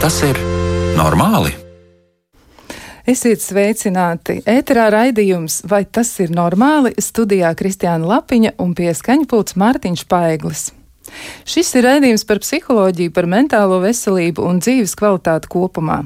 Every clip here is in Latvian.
Tas ir normāli? Esiet sveicināti! Ēterā raidījums Vai tas ir normāli? Studijā Kristiāna Lapiņa un pie skaņpults Mārtiņš Paeglis. Šis ir raidījums par psiholoģiju, par mentālo veselību un dzīves kvalitāti kopumā.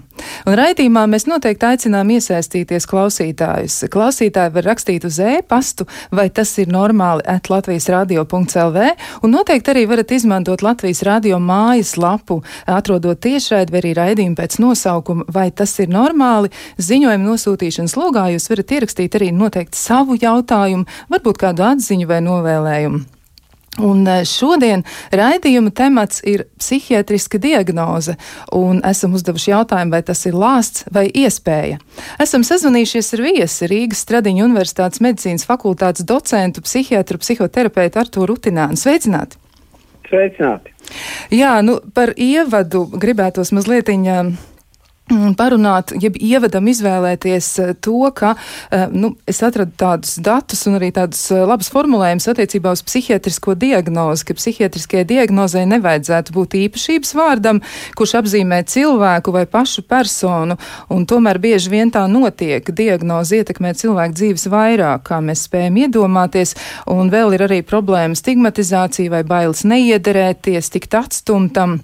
Un raidījumā mēs noteikti aicinām iesaistīties klausītājus. Klausītāji var rakstīt uz e-pastu, vai tas ir normāli at Latvijas radio.lv, un noteikti arī varat izmantot Latvijas radio mājas lapu, atrodot tiešraidi vai arī raidījumu pēc nosaukuma, vai tas ir normāli. Ziņojumu nosūtīšanas logā jūs varat ierakstīt arī noteikti savu jautājumu, varbūt kādu atziņu vai novēlējumu. Un eh, šodien raidījuma temats ir psihiatriska diagnoze, un esam uzdevuši jautājumu, vai tas ir lāsts vai iespēja. Esam sazvanījušies ar viesi Rīgas Stradiņu Universitātes medicīnas fakultātes docentu, psihiatru, psihoterapeitu Arturu Rutinānu. Sveicināti! Sveicināti! Jā, nu par ievadu gribētos mazliet Mm, parunāt, jeb ievadam izvēlēties eh, to, ka eh, nu, es atradu tādus datus un arī tādus eh, labus formulējumus attiecībā uz psihiatrisko diagnozi, ka psihiatriskajai diagnozei nevajadzētu būt īpašības vārdam, kurš apzīmē cilvēku vai pašu personu, un tomēr bieži vien tā notiek. Diagnoze ietekmē cilvēku dzīves vairāk, kā mēs spējam iedomāties, un vēl ir arī problēma stigmatizācija vai bailes neiederēties, tikt atstumtam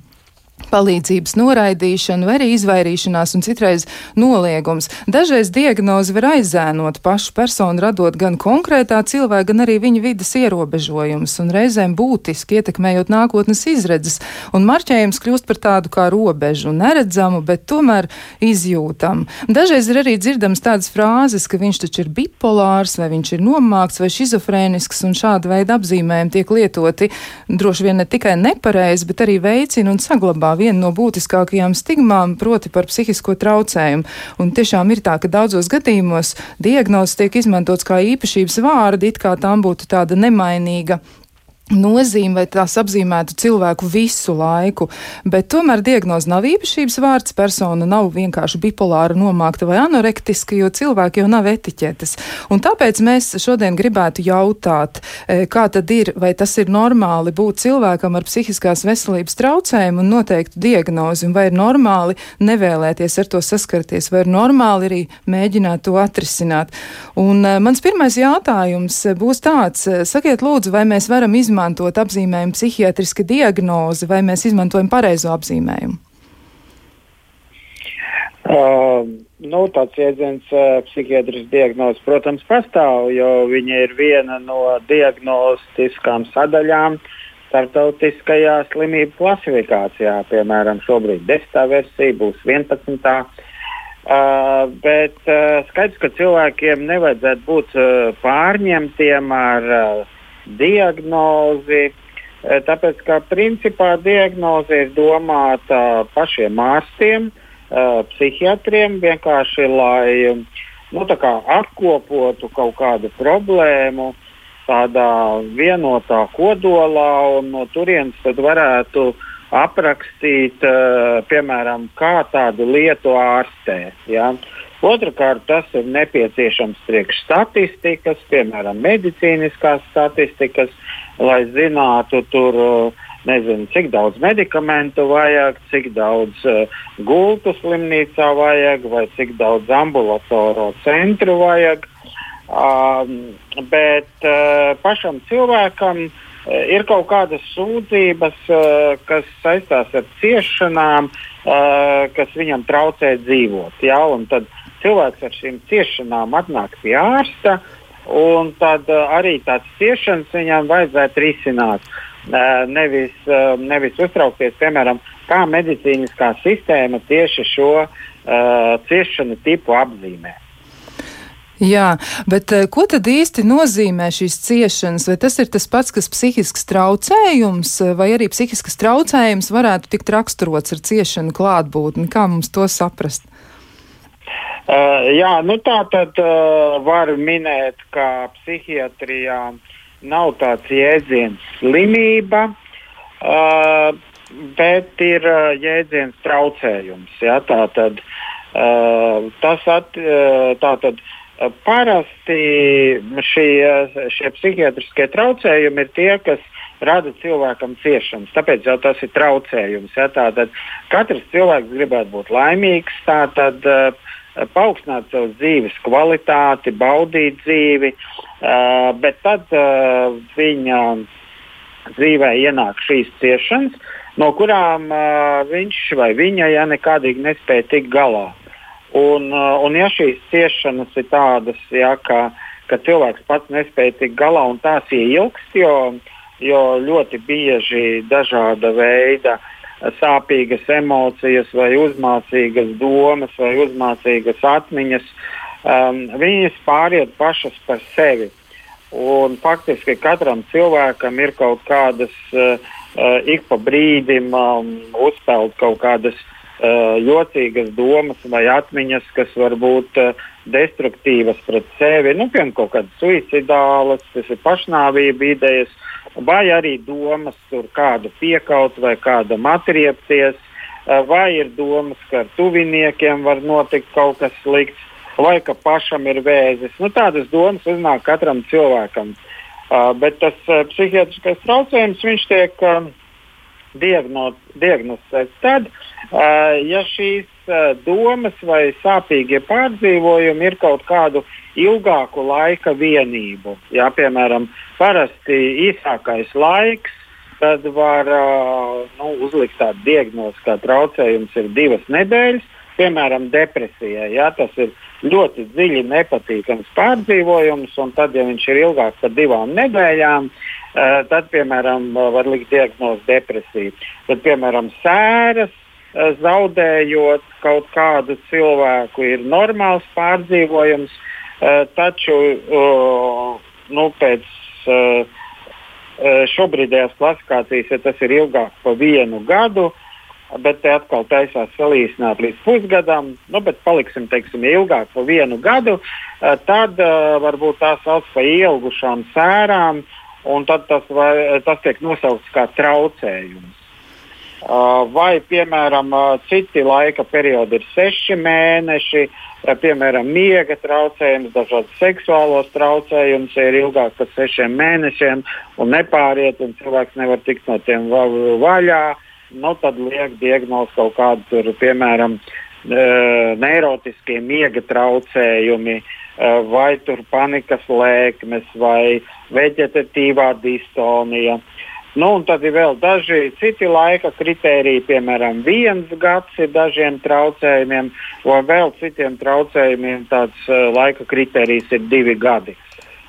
palīdzības noraidīšana vai arī izvairīšanās un citreiz noliegums. Dažreiz diagnozi var aizēnot pašu personu, radot gan konkrētā cilvēka, gan arī viņa vidas ierobežojumus un reizēm būtiski ietekmējot nākotnes izredzes. Un marķējums kļūst par tādu kā robežu, neredzamu, bet tomēr izjūtamu. Dažreiz ir arī dzirdams tādas frāzes, ka viņš taču ir bipolārs, vai viņš ir nomākts vai šizofrēnisks, un šāda veida apzīmējumi tiek lietoti droši vien ne tikai nepareizi, bet arī veicina un saglabā saistībā viena no būtiskākajām stigmām, proti par psihisko traucējumu. Un tiešām ir tā, ka daudzos gadījumos diagnozes tiek izmantots kā īpašības vārdi, it kā tām būtu tāda nemainīga nozīme, vai tās apzīmētu cilvēku visu laiku, bet tomēr diagnoze nav īpašības vārds, persona nav vienkārši bipolāra nomākta vai anorektiska, jo cilvēki jau nav etiķetes. Un tāpēc mēs šodien gribētu jautāt, e, kā tad ir, vai tas ir normāli būt cilvēkam ar psihiskās veselības traucējumu un noteiktu diagnozi, un vai ir normāli nevēlēties ar to saskarties, vai ir normāli arī mēģināt to atrisināt. Un e, mans pirmais jautājums būs tāds, e, sakiet lūdzu, vai mēs varam izmantot izmantot apzīmējumu psihiatriska diagnoze, vai mēs izmantojam pareizo apzīmējumu? Uh, nu, tāds jēdziens uh, psihiatrisks diagnoze, protams, pastāv, jo viņa ir viena no diagnostiskām sadaļām starptautiskajā slimību klasifikācijā. Piemēram, šobrīd 10. versija būs 11. Uh, bet uh, skaidrs, ka cilvēkiem nevajadzētu būt uh, pārņemtiem ar uh, diagnozi. E, tāpēc, ka principā diagnoze ir domāta pašiem ārstiem, e, psihiatriem, vienkārši lai nu, apkopotu kaut kādu problēmu tādā vienotā kodolā un no turienes varētu aprakstīt, e, piemēram, kā tādu lietu ārstē. Ja? Otrakārt, tas ir nepieciešams priekš statistikas, piemēram, medicīniskās statistikas, lai zinātu, tur, nezinu, cik daudz medikamentu vajag, cik daudz uh, gultu slimnīcā vajag, vai cik daudz ambulatoro centru vajag. Um, bet uh, pašam cilvēkam uh, ir kaut kādas sūdzības, kas saistās ar ciešanām, kas viņam traucē dzīvot. Ja? Tad cilvēks ar šīm ciešanām atnāk pie ārsta, un tad uh, arī tādas ciešanas viņam vajadzētu risināt. Uh, nevis, uh, nevis uztraukties, piemēram, kā medicīniskā sistēma tieši šo uh, ciešanu tipu apzīmē. Jā, bet ko tad īsti nozīmē šīs ciešanas? Vai tas ir tas pats, kas psihisks traucējums, vai arī psihisks traucējums varētu tikt raksturots ar ciešanu klātbūtni? Kā mums to saprast? Uh, jā, nu tā tad uh, var minēt, ka psihiatrijā nav tāds jēdziens slimība, uh, bet ir uh, jēdziens traucējums. Ja, tā tad, uh, tas at, uh, tā tad, Parasti šie, šie psihiatriskie traucējumi ir tie, kas rada cilvēkam ciešanas. Tāpēc jau tas ir traucējums. Ja? Tātad katrs cilvēks gribētu būt laimīgs, tātad uh, paaugstināt savu dzīves kvalitāti, baudīt dzīvi, uh, bet tad uh, viņa dzīvē ienāk šīs ciešanas, no kurām uh, viņš vai viņa ja nekādīgi nespēja tikt galā. Un, uh, un ja šīs ciešanas ir tādas, ja, ka, ka cilvēks pats nespēja tikt galā un tās ieilgst, jo, jo ļoti bieži dažāda veida sāpīgas emocijas, vai uzmācīgas domas, vai uzmācīgas atmiņas, um, viņas pāriet pašas par sevi. Un faktiski katram cilvēkam ir kaut kādas uh, uh, ik pa brīdim um, uzpeld kaut kādas uh, jocīgas domas vai atmiņas, kas var būt uh, destruktīvas pret sevi, nu, piemēram, kaut kādas suicidālas, tas ir pašnāvība idejas, vai arī domas tur kādu piekaut vai kādam atriepties, uh, vai ir domas, ka ar tuviniekiem var notikt kaut kas slikts, vai ka pašam ir vēzis. Nu, tādas domas uznāk katram cilvēkam. Uh, bet tas uh, psihiatriskais traucējums tiek uh, diagnosticēts tad, uh, ja šīs uh, domas vai sāpīgie pārdzīvojumi ir kaut kādu ilgāku laika vienību. Jā, piemēram, parasti īsākais laiks, tad var uh, nu, uzlikt tādu diagnozi, kā traucējums ir divas nedēļas. Piemēram, depresijai. Jā, tas ir ļoti dziļi nepatīkams pārdzīvojums, un tad, ja viņš ir ilgāks par divām nedēļām, uh, Eh, tad, piemēram, var likt diagnozi depresiju. Tad, piemēram, sēras eh, zaudējot kaut kādu cilvēku ir normāls pārdzīvojums, eh, taču nu, pēc šobrīdējās klasifikācijas ja tas ir ilgāk par vienu gadu. Bet te atkal taisās salīdzināt līdz pusgadam, nu, bet paliksim, teiksim, ilgāk par vienu gadu. Tad uh, varbūt tā sauc par ilgušām sērām, uh, un tas, vai, tas tiek nosaukts kā traucējums. Uh, vai, piemēram, uh, citi laika periodi ir seši mēneši, uh, piemēram, miega traucējums, dažādas seksuālos traucējumus ir ilgāk par sešiem mēnešiem un nepāriet, un cilvēks nevar tikt no tiem vaļā. Nu, tad liek diagnozi kaut kādu, tur, piemēram, neirotiskie miega traucējumi, Eh, vai tur panikas lēkmes vai veģetatīvā distonija. Nu, un tad ir vēl daži citi laika kritēriji, piemēram, viens gads ir dažiem traucējumiem, vai vēl citiem traucējumiem tāds uh, laika kritērijs ir divi gadi.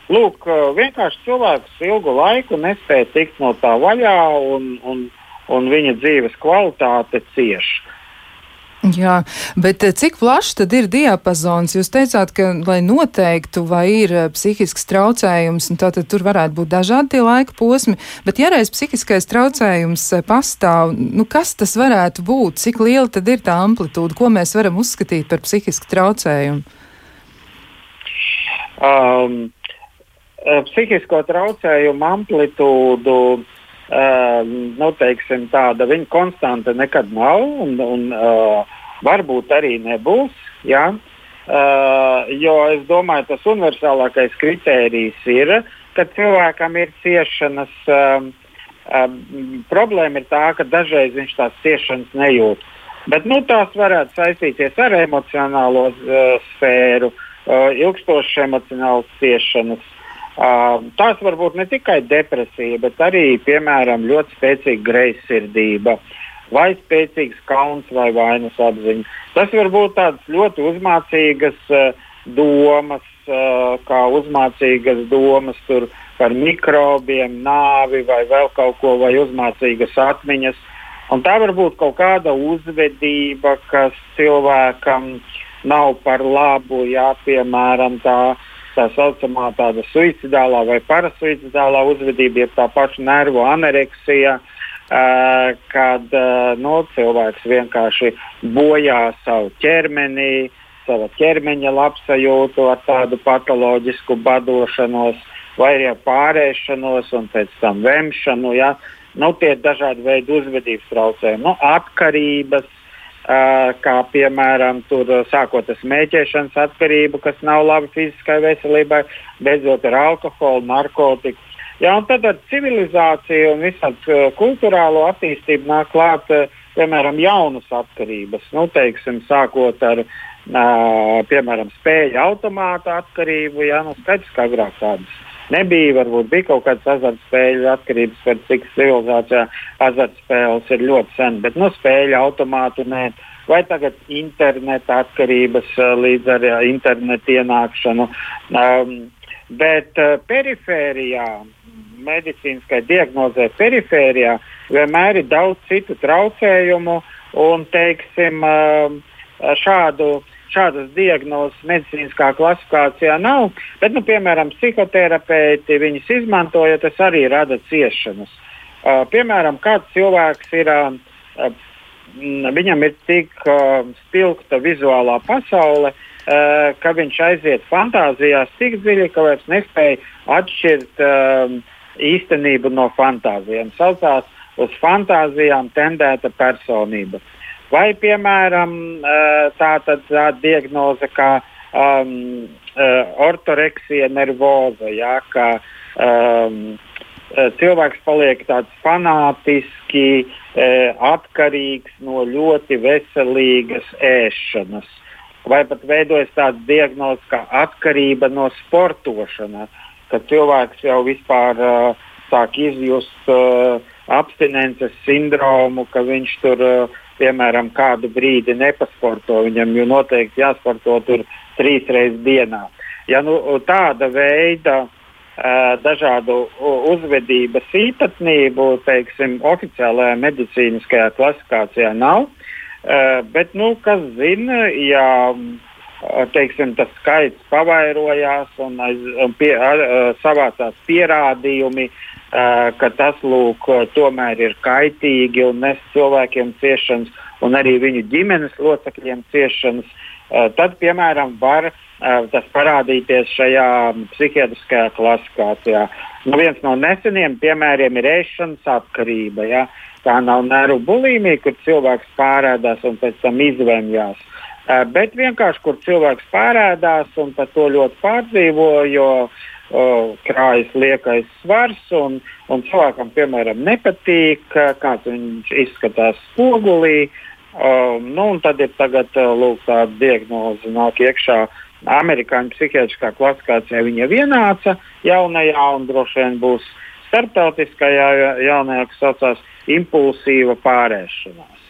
Lūk, vienkārši cilvēks ilgu laiku nespēja tikt no tā vaļā, un, un, un viņa dzīves kvalitāte cieši. Jā, bet eh, cik plašs tad ir diapazons? Jūs teicāt, ka, lai noteiktu, vai ir eh, psihisks traucējums, un tātad tur varētu būt dažādi tie laika posmi, bet ja reiz psihiskais traucējums eh, pastāv, nu kas tas varētu būt? Cik liela tad ir tā amplitūda? Ko mēs varam uzskatīt par psihisku traucējumu? Um, psihisko traucējumu amplitūdu Uh, nu, teiksim, tāda viņa konstanta nekad nav, un, un uh, varbūt arī nebūs. Ja? Uh, jo es domāju, tas universālākais kritērijs ir, ka cilvēkam ir ciešanas. Uh, uh, problēma ir tā, ka dažreiz viņš tās ciešanas nejūt. Bet nu, tās varētu saistīties ar emocionālo uh, sfēru, uh, ilgstošas emocionālas ciešanas, Uh, tās var būt ne tikai depresija, bet arī, piemēram, ļoti spēcīga greizsirdība vai spēcīgs kauns vai vainas apziņa. Tas var būt tādas ļoti uzmācīgas domas, kā uzmācīgas domas par mikrobiem, nāvi vai vēl kaut ko, vai uzmācīgas atmiņas. Un tā var būt kaut kāda uzvedība, kas cilvēkam nav par labu, jā, piemēram, tā tā saucamā tāda suicidālā vai parasuicidālā uzvedība, jeb tā paša nervu anoreksija, uh, kad uh, no, nu, cilvēks vienkārši bojā savu ķermeni, savu ķermeņa labsajūtu ar tādu patoloģisku badošanos, vai arī pārēšanos un pēc tam vemšanu. Ja? Nu, tie ir dažādi veidi uzvedības traucējumi, nu, atkarības. Kā piemēram, sākot ar smēķēšanas atkarību, kas nav labi fiziskai veselībai, beidzot ar alkoholu, narkotiku. Ja, un tad ar civilizāciju un visādi uh, kultūrālo attīstību nāk klāt, piemēram, jaunas atkarības. Nu, teiksim, sākot ar, piemēram, spēļu automāta atkarību, ja, nu, skaidrs, ka agrāk tādas nebija. Varbūt bija kaut kādas azartspēļu atkarības, bet cik civilizācijā azartspēles ir ļoti sen, bet no nu, spēļu automātu nē. Vai tagad interneta atkarības līdz ar internetu ienākšanu. Um, bet uh, perifērijā, medicīniskai diagnozē perifērijā, vienmēr ir daudz citu traucējumu un, teiksim, uh, šādu šādas diagnozes medicīniskā klasifikācijā nav, bet, nu, piemēram, psihoterapeiti viņas izmantoja, tas arī rada ciešanas. Uh, piemēram, kāds cilvēks ir, uh, viņam ir tik uh, spilgta vizuālā pasaule, uh, ka viņš aiziet fantāzijās tik dziļi, ka vairs nespēja atšķirt uh, īstenību no fantāzijām. Saucās uz fantāzijām tendēta personība. Uh, Vai, piemēram, tāda tā diagnoze kā um, ortoreksija nervoza, jā, ka um, cilvēks paliek tāds fanātiski atkarīgs no ļoti veselīgas ēšanas. Vai pat veidojas tāds diagnoze kā atkarība no sportošanas, kad cilvēks jau vispār uh, sāk izjust uh, abstinences sindromu, ka viņš tur uh, piemēram, kādu brīdi nepasporto, viņam jau noteikti jāsporto tur trīs reizes dienā. Ja nu, tāda veida dažādu uzvedības īpatnību, teiksim, oficiālajā medicīniskajā klasifikācijā nav, bet, nu, kas zina, ja teiksim, tas skaits pavairojās un, aiz, un pie, uh, savācās pierādījumi, ka tas lūk, tomēr ir kaitīgi un nes cilvēkiem ciešanas, un arī viņu ģimenes locekļiem ciešanas, tad, piemēram, var tas parādīties šajā psihiatriskajā klasifikācijā. Nu, viens no neseniem piemēriem ir ēšanas atkarība. Ja? Tā nav nervu bulimija, kur cilvēks pārādās un pēc tam izvēmjās. Bet vienkārši, kur cilvēks pārādās un par to ļoti pārdzīvo, jo uh, krājas liekais svars, un, un cilvēkam, piemēram, nepatīk, kāds viņš izskatās spogulī. Um, nu, tad ir tagad, lūk, tāda diagnoze nāk iekšā. Amerikāņu psihiatriskā klasifikācijā viņa vienāca jaunajā un droši vien būs starptautiskajā jaunajā, kas saucās impulsīva pārēšanās.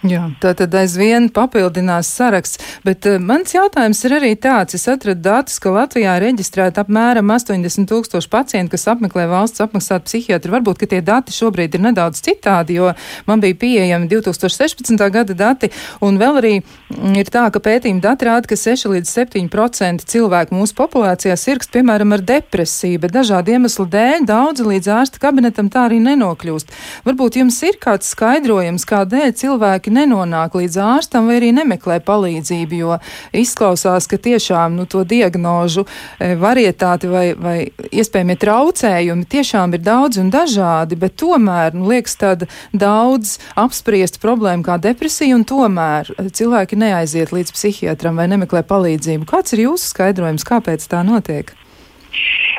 Jā, tā tad aizvien papildinās saraksts, bet uh, mans jautājums ir arī tāds, es atradu datus, ka Latvijā ir reģistrēta apmēram 80 tūkstoši pacienti, kas apmeklē valsts apmaksātu psihiatru. Varbūt, ka tie dati šobrīd ir nedaudz citādi, jo man bija pieejami 2016. gada dati, un vēl arī mm, ir tā, ka pētījuma dati rāda, ka 6 līdz 7% cilvēku mūsu populācijā sirgst, piemēram, ar depresiju, bet dažādu iemeslu dēļ daudzi līdz ārsta kabinetam tā arī nenokļūst. Varbūt jums ir kāds skaidrojums, kādēļ cilvēki cilvēki nenonāk līdz ārstam vai arī nemeklē palīdzību, jo izklausās, ka tiešām nu, to diagnožu e, varietāti vai, vai iespējamie traucējumi tiešām ir daudz un dažādi, bet tomēr nu, liekas tāda daudz apspriest problēma kā depresija, un tomēr cilvēki neaiziet līdz psihiatram vai nemeklē palīdzību. Kāds ir jūsu skaidrojums, kāpēc tā notiek?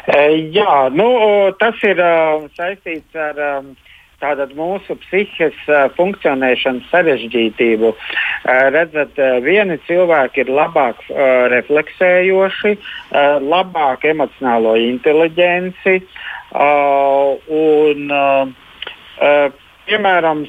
E, jā, nu, tas ir saistīts ar um, tātad mūsu psihes funkcionēšanas sarežģītību. Redzat, vieni cilvēki ir labāk refleksējoši, labāk emocionālo inteligenci un, piemēram,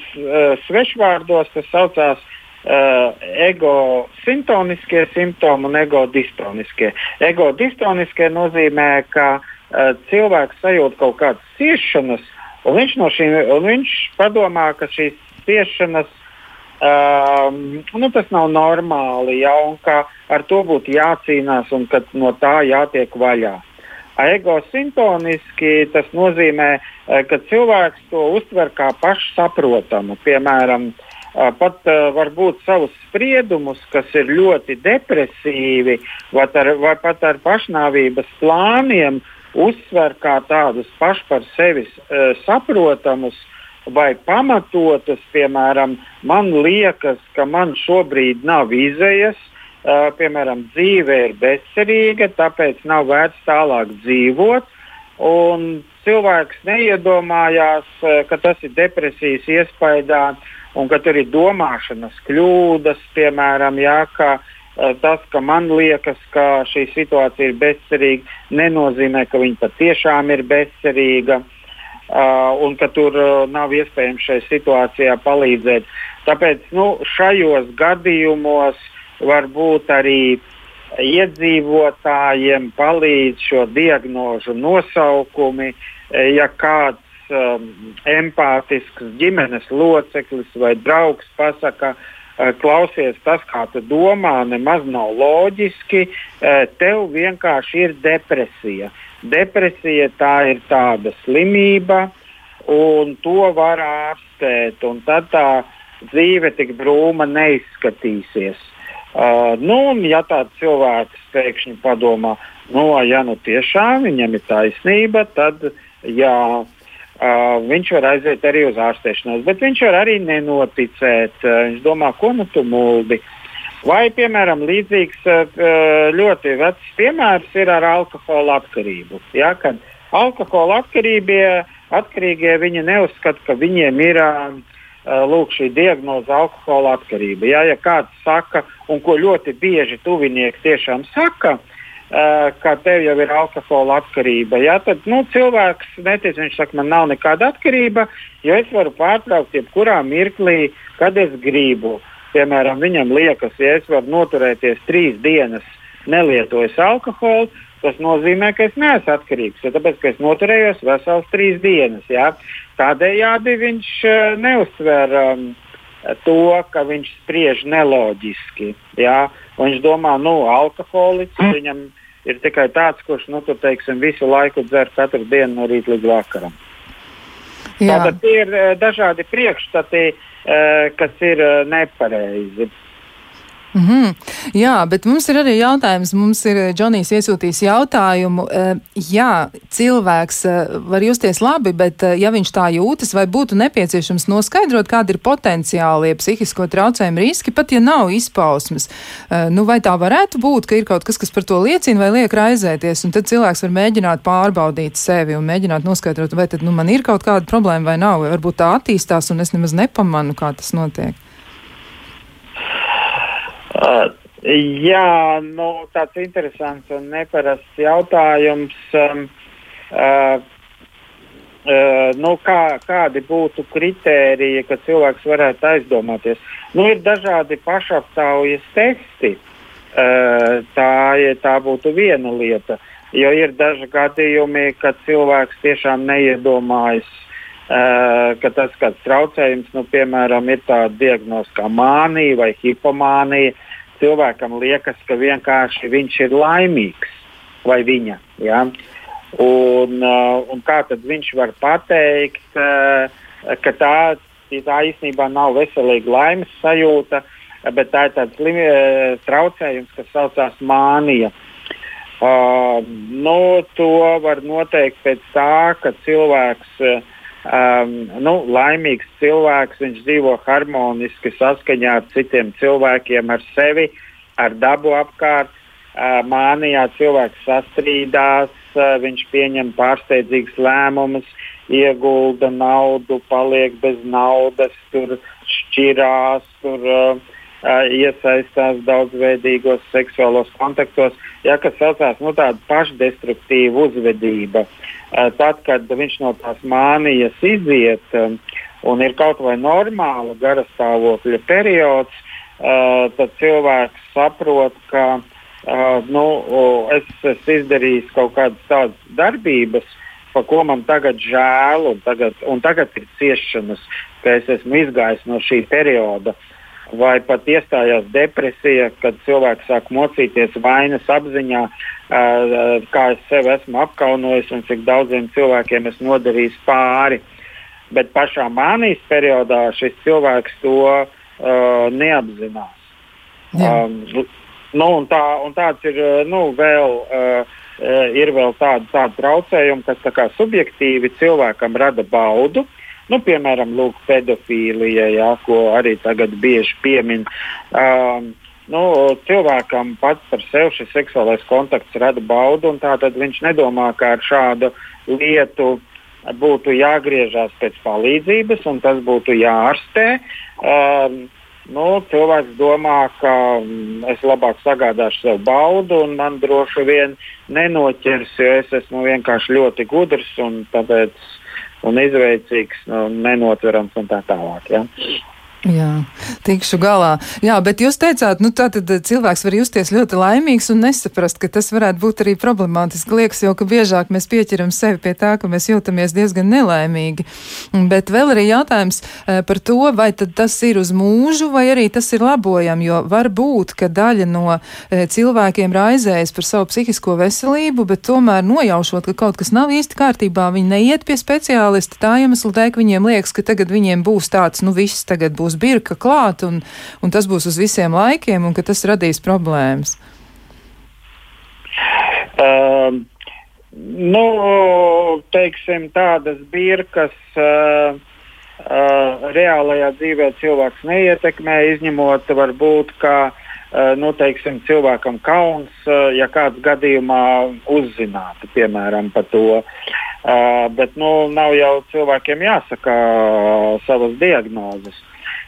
svešvārdos tas saucās Uh, ego sintoniskie simptomi un ego distoniskie. Ego distoniskie nozīmē, ka uh, cilvēks sajūt kaut kādas ciešanas, Un viņš, no šī, un viņš padomā, ka šīs spiešanas um, nu, tas nav normāli, ja, un ka ar to būtu jācīnās un ka no tā jātiek vaļā. Egosintoniski tas nozīmē, eh, ka cilvēks to uztver kā pašsaprotamu. Piemēram, eh, pat uh, varbūt savus spriedumus, kas ir ļoti depresīvi, vai, ar, vai pat ar pašnāvības plāniem, uzsver kā tādus paši par sevi uh, saprotamus, vai pamatotas, piemēram, man liekas, ka man šobrīd nav izējas, uh, piemēram, dzīve ir bezcerīga, tāpēc nav vērts tālāk dzīvot. Un cilvēks neiedomājās, uh, ka tas ir depresijas iespējā un ka tur ir domāšanas kļūdas, piemēram, jā, ka uh, tas, ka man liekas, ka šī situācija ir bezcerīga, nenozīmē, ka viņa patiešām ir bezcerīga. Uh, un ka tur uh, nav iespējams šajā situācijā palīdzēt. Tāpēc nu, šajos gadījumos varbūt arī iedzīvotājiem palīdz šo diagnožu nosaukumi, ja kāds um, empātisks ģimenes loceklis vai draugs pasaka, uh, klausies, tas, kā tu domā, nemaz nav loģiski, uh, tev vienkārši ir depresija. Depresija tā ir tāda slimība, un to var ārstēt, un tad tā dzīve tik brūma neizskatīsies. Uh, nu, ja tāds cilvēks pēkšņi padomā, nu, ja nu tiešām viņam ir taisnība, tad jā, uh, viņš var aiziet arī uz ārstēšanos, bet viņš var arī nenoticēt. Uh, viņš domā, ko nu tu muldi. Uh, Vai, piemēram, līdzīgs eh, ļoti vecs piemērs ir ar alkohola atkarību. Ja, kad alkohola atkarīgie, atkarīgie viņi neuzskata, ka viņiem ir lūk, šī diagnoze alkohola atkarība. Ja, ja kāds saka, un ko ļoti bieži tuvinieki tiešām saka, eh, ka tev jau ir alkohola atkarība, ja, tad nu, cilvēks netic, viņš saka, man nav nekāda atkarība, jo es varu pārtraukt jebkurā mirklī, kad es gribu. Piemēram, viņam liekas, ja es varu noturēties trīs dienas nelietojis alkoholu, tas nozīmē, ka es neesmu atkarīgs. Ja tāpēc, ka es noturējos vesels trīs dienas. Ja? Tādējādi viņš uh, neuzsver um, to, ka viņš spriež neloģiski. Ja? Viņš domā, nu, alkoholiķis mm. viņam ir tikai tāds, kurš nu, tur, teiksim, visu laiku dzer katru dienu no rīta līdz vakaram. Jā. Tātad tie ir uh, dažādi priekšstati. Eh, kas ir eh, nepareizi. Mm -hmm. Jā, bet mums ir arī jautājums. Mums ir eh, Džonijs iesūtījis jautājumu. Uh, jā, cilvēks uh, var justies labi, bet ja viņš tā jūtas, vai būtu nepieciešams noskaidrot, kādi ir potenciālie psihisko traucējumu riski, pat ja nav izpausmes. Nu, vai tā varētu būt, ka ir kaut kas, kas par to liecina vai liek raizēties, un tad cilvēks var mēģināt pārbaudīt sevi un mēģināt noskaidrot, vai tad nu, man ir kaut kāda problēma vai nav, vai varbūt tā attīstās un es nemaz nepamanu, kā tas notiek. Uh, jā, nu, tāds interesants un neparasts jautājums. Um, uh, uh, nu, kā, kādi būtu kritēriji, ka cilvēks varētu aizdomāties? Nu, ir dažādi pašaptaujas testi. Uh, tā, tā būtu viena lieta. Jo ir daži gadījumi, kad cilvēks tiešām neiedomājas, uh, ka tas kāds traucējums, nu, piemēram, ir tāda diagnoze kā mānija vai hipomānija, cilvēkam liekas, ka vienkārši viņš ir laimīgs vai viņa. Ja? Un, uh, un kā tad viņš var pateikt, uh, ka tā, tā īstenībā nav veselīga laimes sajūta, bet tā ir tāds traucējums, kas saucās mānija. Uh, nu, to var noteikt pēc tā, ka cilvēks uh, um, nu, laimīgs cilvēks, viņš dzīvo harmoniski saskaņā ar citiem cilvēkiem, ar sevi, ar dabu apkārt. Uh, mānijā cilvēks sastrīdās, uh, viņš pieņem pārsteidzīgus lēmumus, iegulda naudu, paliek bez naudas, tur šķirās, tur uh, iesaistās daudzveidīgos seksuālos kontaktos, ja, kas saucās nu, tāda pašdestruktīva uzvedība. Tad, kad viņš no tās mānijas iziet un ir kaut vai normāla gara stāvokļa periods, tad cilvēks saprot, ka nu, es esmu izdarījis kaut kādas tādas darbības, par ko man tagad žēl, un tagad, un tagad ir ciešanas, ka es esmu izgājis no šī perioda. Uh, vai pat iestājās depresija, kad cilvēks sāk mocīties vainas apziņā, kā es sevi esmu apkaunojis un cik daudziem cilvēkiem es nodarīju pāri. Bet pašā mānijas periodā šis cilvēks to uh, neapzinās. Um, nu, un tā, un tāds ir nu, vēl. Uh, ir vēl tādi, tādi traucējumi, kas tā subjektīvi cilvēkam rada baudu, nu, piemēram, lūk, pedofīlija, jā, ko arī tagad bieži piemin. Um, nu, cilvēkam pats par sevi šis seksuālais kontakts rada baudu, un tātad viņš nedomā, ka ar šādu lietu būtu jāgriežas pēc palīdzības, un tas būtu jārastē. Um, nu, cilvēks domā, ka mm, es labāk sagādāšu sev baudu, un man droši vien nenoķers, jo es esmu vienkārši ļoti gudrs un, tāpēc, un izveicīgs, un nu, nenotverams un tā tālāk. Ja? Jā, tikšu galā. Jā, bet jūs teicāt, nu tā tad cilvēks var justies ļoti laimīgs un nesaprast, ka tas varētu būt arī problemātiski. Liekas jau, ka biežāk mēs pieķeram sevi pie tā, ka mēs jūtamies diezgan nelaimīgi. Bet vēl arī jautājums eh, par to, vai tad tas ir uz mūžu vai arī tas ir labojam, jo var būt, ka daļa no eh, cilvēkiem raizējas par savu psihisko veselību, bet tomēr nojaušot, ka kaut kas nav īsti kārtībā, viņi neiet pie speciālista tā iemesla dēļ, ka viņiem liekas, ka tagad viņiem būs tāds, nu viss tagad būs būs birka klāt un, un tas būs uz visiem laikiem un ka tas radīs problēmas? Uh, nu, teiksim, tādas birkas uh, uh, reālajā dzīvē cilvēks neietekmē, izņemot varbūt, ka uh, nu, teiksim, cilvēkam kauns, uh, ja kāds gadījumā uzzinātu, piemēram, par to. Uh, bet nu, nav jau cilvēkiem jāsaka uh, savas diagnozes.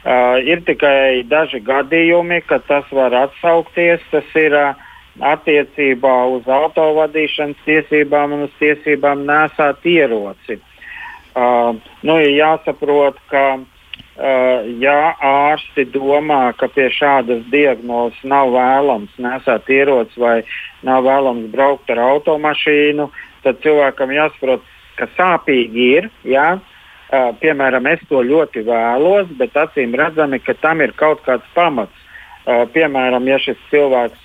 Uh, ir tikai daži gadījumi, kad tas var atsaukties. Tas ir uh, attiecībā uz autovadīšanas tiesībām un uz tiesībām nesāt ieroci. Uh, nu, jāsaprot, ka uh, ja ārsti domā, ka pie šādas diagnozes nav vēlams nesāt ieroci vai nav vēlams braukt ar automašīnu, tad cilvēkam jāsaprot, ka sāpīgi ir. Ja? Piemēram, es to ļoti vēlos, bet acīm redzami, ka tam ir kaut kāds pamats. Piemēram, ja šis cilvēks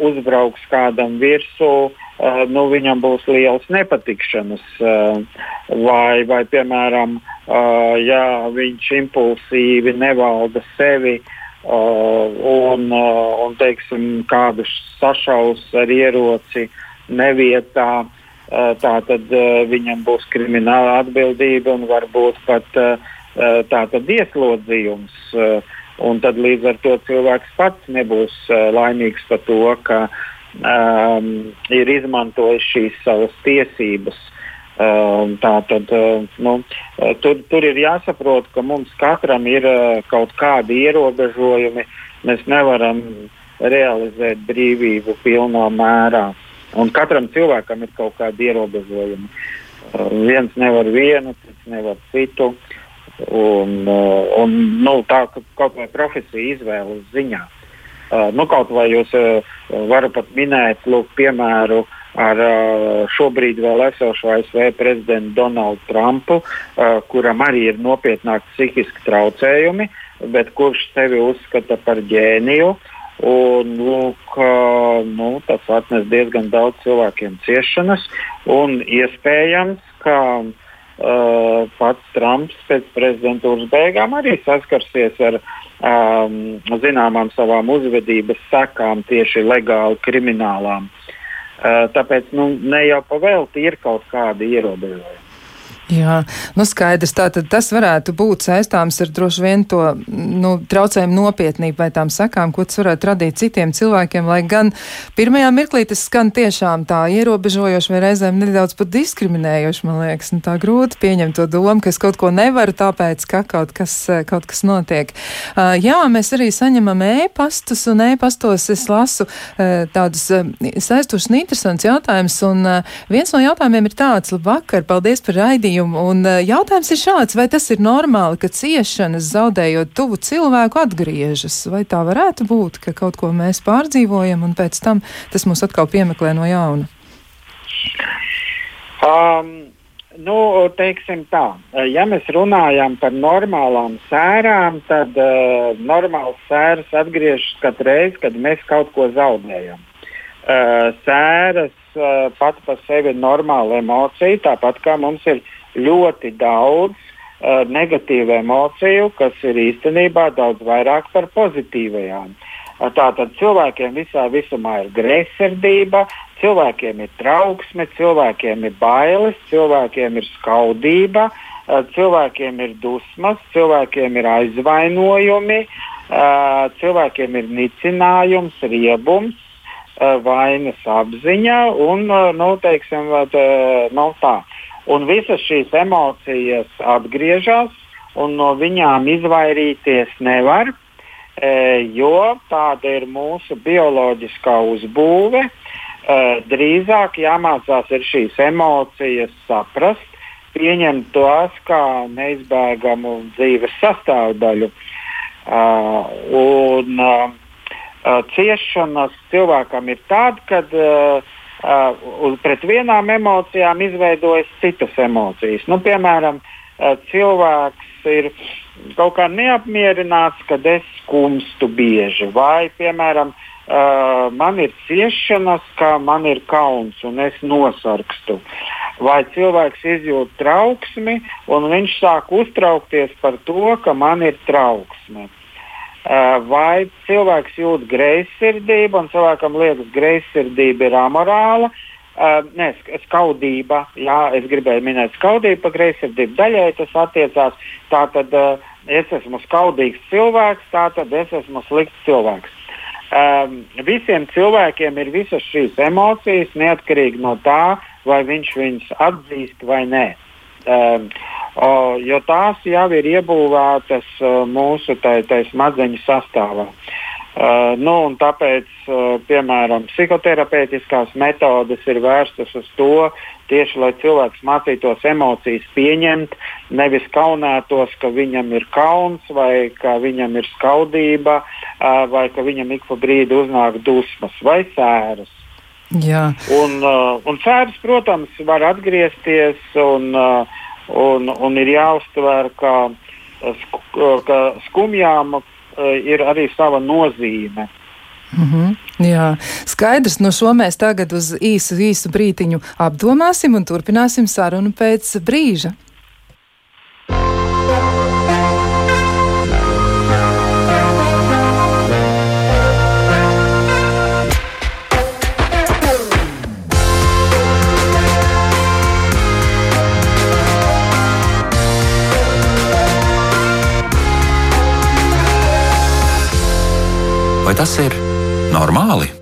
uzbrauks kādam virsū, nu, viņam būs liels nepatikšanas, vai, vai, piemēram, ja viņš impulsīvi nevalda sevi un, un teiksim, kādu sašaus ar ieroci nevietā. Eh, tā tad eh, viņam būs krimināla atbildība un varbūt pat eh, tātad ieslodzījums. Un tad līdz ar to cilvēks pats nebūs laimīgs par to, ka um, ir izmantojis šīs savas tiesības. Um, tā tad nu, tur, tur ir jāsaprot, ka mums katram ir kaut kādi ierobežojumi. Mēs nevaram realizēt brīvību pilnā mērā. Uh, Un katram cilvēkam ir kaut kādi ierobežojumi. Uh, viens nevar vienu, cits nevar citu. Un, uh, un, nu, tā kaut vai profesija izvēles ziņā. Uh, nu, kaut vai jūs varat pat minēt, lūk, piemēru ar šobrīd vēl esošo ASV prezidentu Donaldu Trumpu, kuram arī ir nopietnāki psihiski traucējumi, bet kurš sevi uzskata par ģēniju. Uh, Un, lūk, nu, tas atnes diezgan daudz cilvēkiem ciešanas, iespējams, ka uh, pats Trumps pēc prezidentūras beigām arī saskarsies ar um, zināmām savām uzvedības sekām, tieši legāli kriminālām. Uh, tāpēc nu, ne jau pavēlti ir kaut kādi ierobežojumi. Jā, nu skaidrs. Tātad tas varētu būt saistāms ar droši vien to nu, traucējumu nopietnību vai tām sakām, ko tas varētu radīt citiem cilvēkiem, lai gan pirmajā mirklī tas skan tiešām tā ierobežojoši vai reizēm nedaudz pat diskriminējoši, man liekas. Nu, tā grūti pieņemt to domu, ka es kaut ko nevaru, tāpēc, ka kaut kas, kaut kas notiek. Uh, jā, mēs arī saņemam ēpastus, un ēpastos es lasu uh, tādus uh, saistošus un interesants jautājumus, un uh, viens no jautājumiem ir tāds, labvakar, paldies par raidījumu gadījumu. Un eh, jautājums ir šāds, vai tas ir normāli, ka ciešanas zaudējot tuvu cilvēku atgriežas? Vai tā varētu būt, ka kaut ko mēs pārdzīvojam un pēc tam tas mūs atkal piemeklē no jauna? Um. Nu, teiksim tā, ja mēs runājam par normālām sērām, tad uh, normāls sēras atgriežas katru reizi, kad mēs kaut ko zaudējam. Uh, sēras uh, pats par sevi ir normāla emocija, tāpat kā mums ir ļoti daudz uh, negatīvu emociju, kas ir īstenībā daudz vairāk par pozitīvajām. Uh, tātad cilvēkiem visā visumā ir greizsirdība, cilvēkiem ir trauksme, cilvēkiem ir bailes, cilvēkiem ir skaudība, cilvēkiem ir dusmas, cilvēkiem ir aizvainojumi, cilvēkiem ir nicinājums, riebums, vainas apziņa un, nu, teiksim, nu, tā. Un visas šīs emocijas atgriežas, un no viņām izvairīties nevar, jo tāda ir mūsu bioloģiskā uzbūve. Drīzāk jāmācās ir šīs emocijas saprast, pieņemt tos kā neizbēgamu dzīves sastāvdaļu. Uh, un, uh, ciešanas cilvēkam ir tāda, kad uh, uh, pret vienām emocijām izveidojas citas emocijas. Nu, piemēram, uh, cilvēks ir kaut kā neapmierināts, kad es skumstu bieži, vai, piemēram, uh, man ir ciešanas, ka man ir kauns un es nosarkstu. Vai cilvēks izjūt trauksmi, un viņš sāk uztraukties par to, ka man ir trauksme. Vai cilvēks jūt greizsirdību, un cilvēkam liekas, ka greizsirdība ir amorāla. Uh, nē, skaudība, jā, es gribēju minēt skaudību par greizsirdību. Daļai tas attiecās, tātad uh, es esmu skaudīgs cilvēks, tātad es esmu slikts cilvēks. Um, visiem cilvēkiem ir visas šīs emocijas, neatkarīgi no tā, vai viņš viņus atzīst vai nē. Um, o, jo tās jau ir iebūvētas uh, mūsu tai, tai smadzeņu sastāvā. Uh, nu, tāpēc, uh, piemēram, psihoterapeitiskās metodes ir vērstas uz to, tieši lai cilvēks mācītos emocijas pieņemt, nevis kaunētos, ka viņam ir kauns vai ka viņam ir skaudība uh, vai ka viņam ik pa brīdi uznāk dusmas vai sēras. Jā. Un, uh, un sēras, protams, var atgriezties un, uh, un, un ir jāuztver, ka, ka skumjām uh, ir arī sava nozīme. Mm -hmm, jā, skaidrs. No šo mēs tagad uz īsu, īsu brītiņu apdomāsim un turpināsim sarunu pēc brīža. Vai tas ir normāli?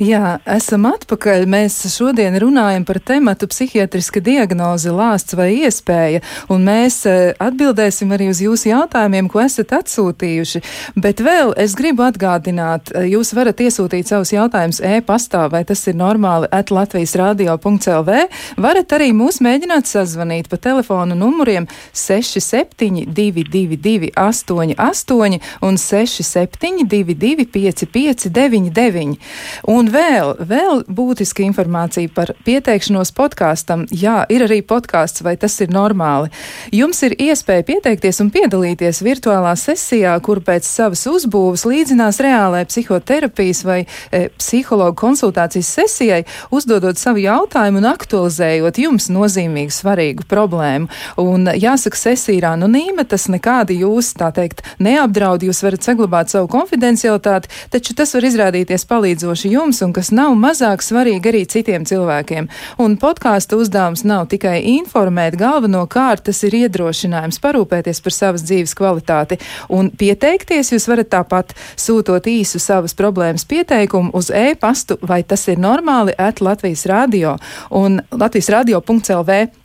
Jā, esam atpakaļ. Mēs šodien runājam par tematu psihiatriska diagnoze, lāsts vai iespēja, un mēs e, atbildēsim arī uz jūsu jautājumiem, ko esat atsūtījuši. Bet vēl es gribu atgādināt, e, jūs varat iesūtīt savus jautājumus e-pastā, vai tas ir normāli at Latvijas radio.lv. Varat arī mūs mēģināt sazvanīt pa telefonu numuriem 6722 88 un 6722 5599. Un vēl, vēl būtiska informācija par pieteikšanos podkāstam. Jā, ir arī podkāsts, vai tas ir normāli. Jums ir iespēja pieteikties un piedalīties virtuālā sesijā, kur pēc savas uzbūves līdzinās reālai psihoterapijas vai e, psihologu konsultācijas sesijai, uzdodot savu jautājumu un aktualizējot jums nozīmīgu, svarīgu problēmu. Un jāsaka, sesija ir anonīma, tas nekādi jūs, tā teikt, neapdraud, jūs varat saglabāt savu konfidencialitāti, taču tas var izrādīties palīdzoši jums jums un kas nav mazāk svarīgi arī citiem cilvēkiem. Un podkāstu uzdevums nav tikai informēt, galvenokārt tas ir iedrošinājums parūpēties par savas dzīves kvalitāti. Un pieteikties jūs varat tāpat sūtot īsu savas problēmas pieteikumu uz e-pastu, vai tas ir normāli, at Latvijas radio un Latvijas radio.lv.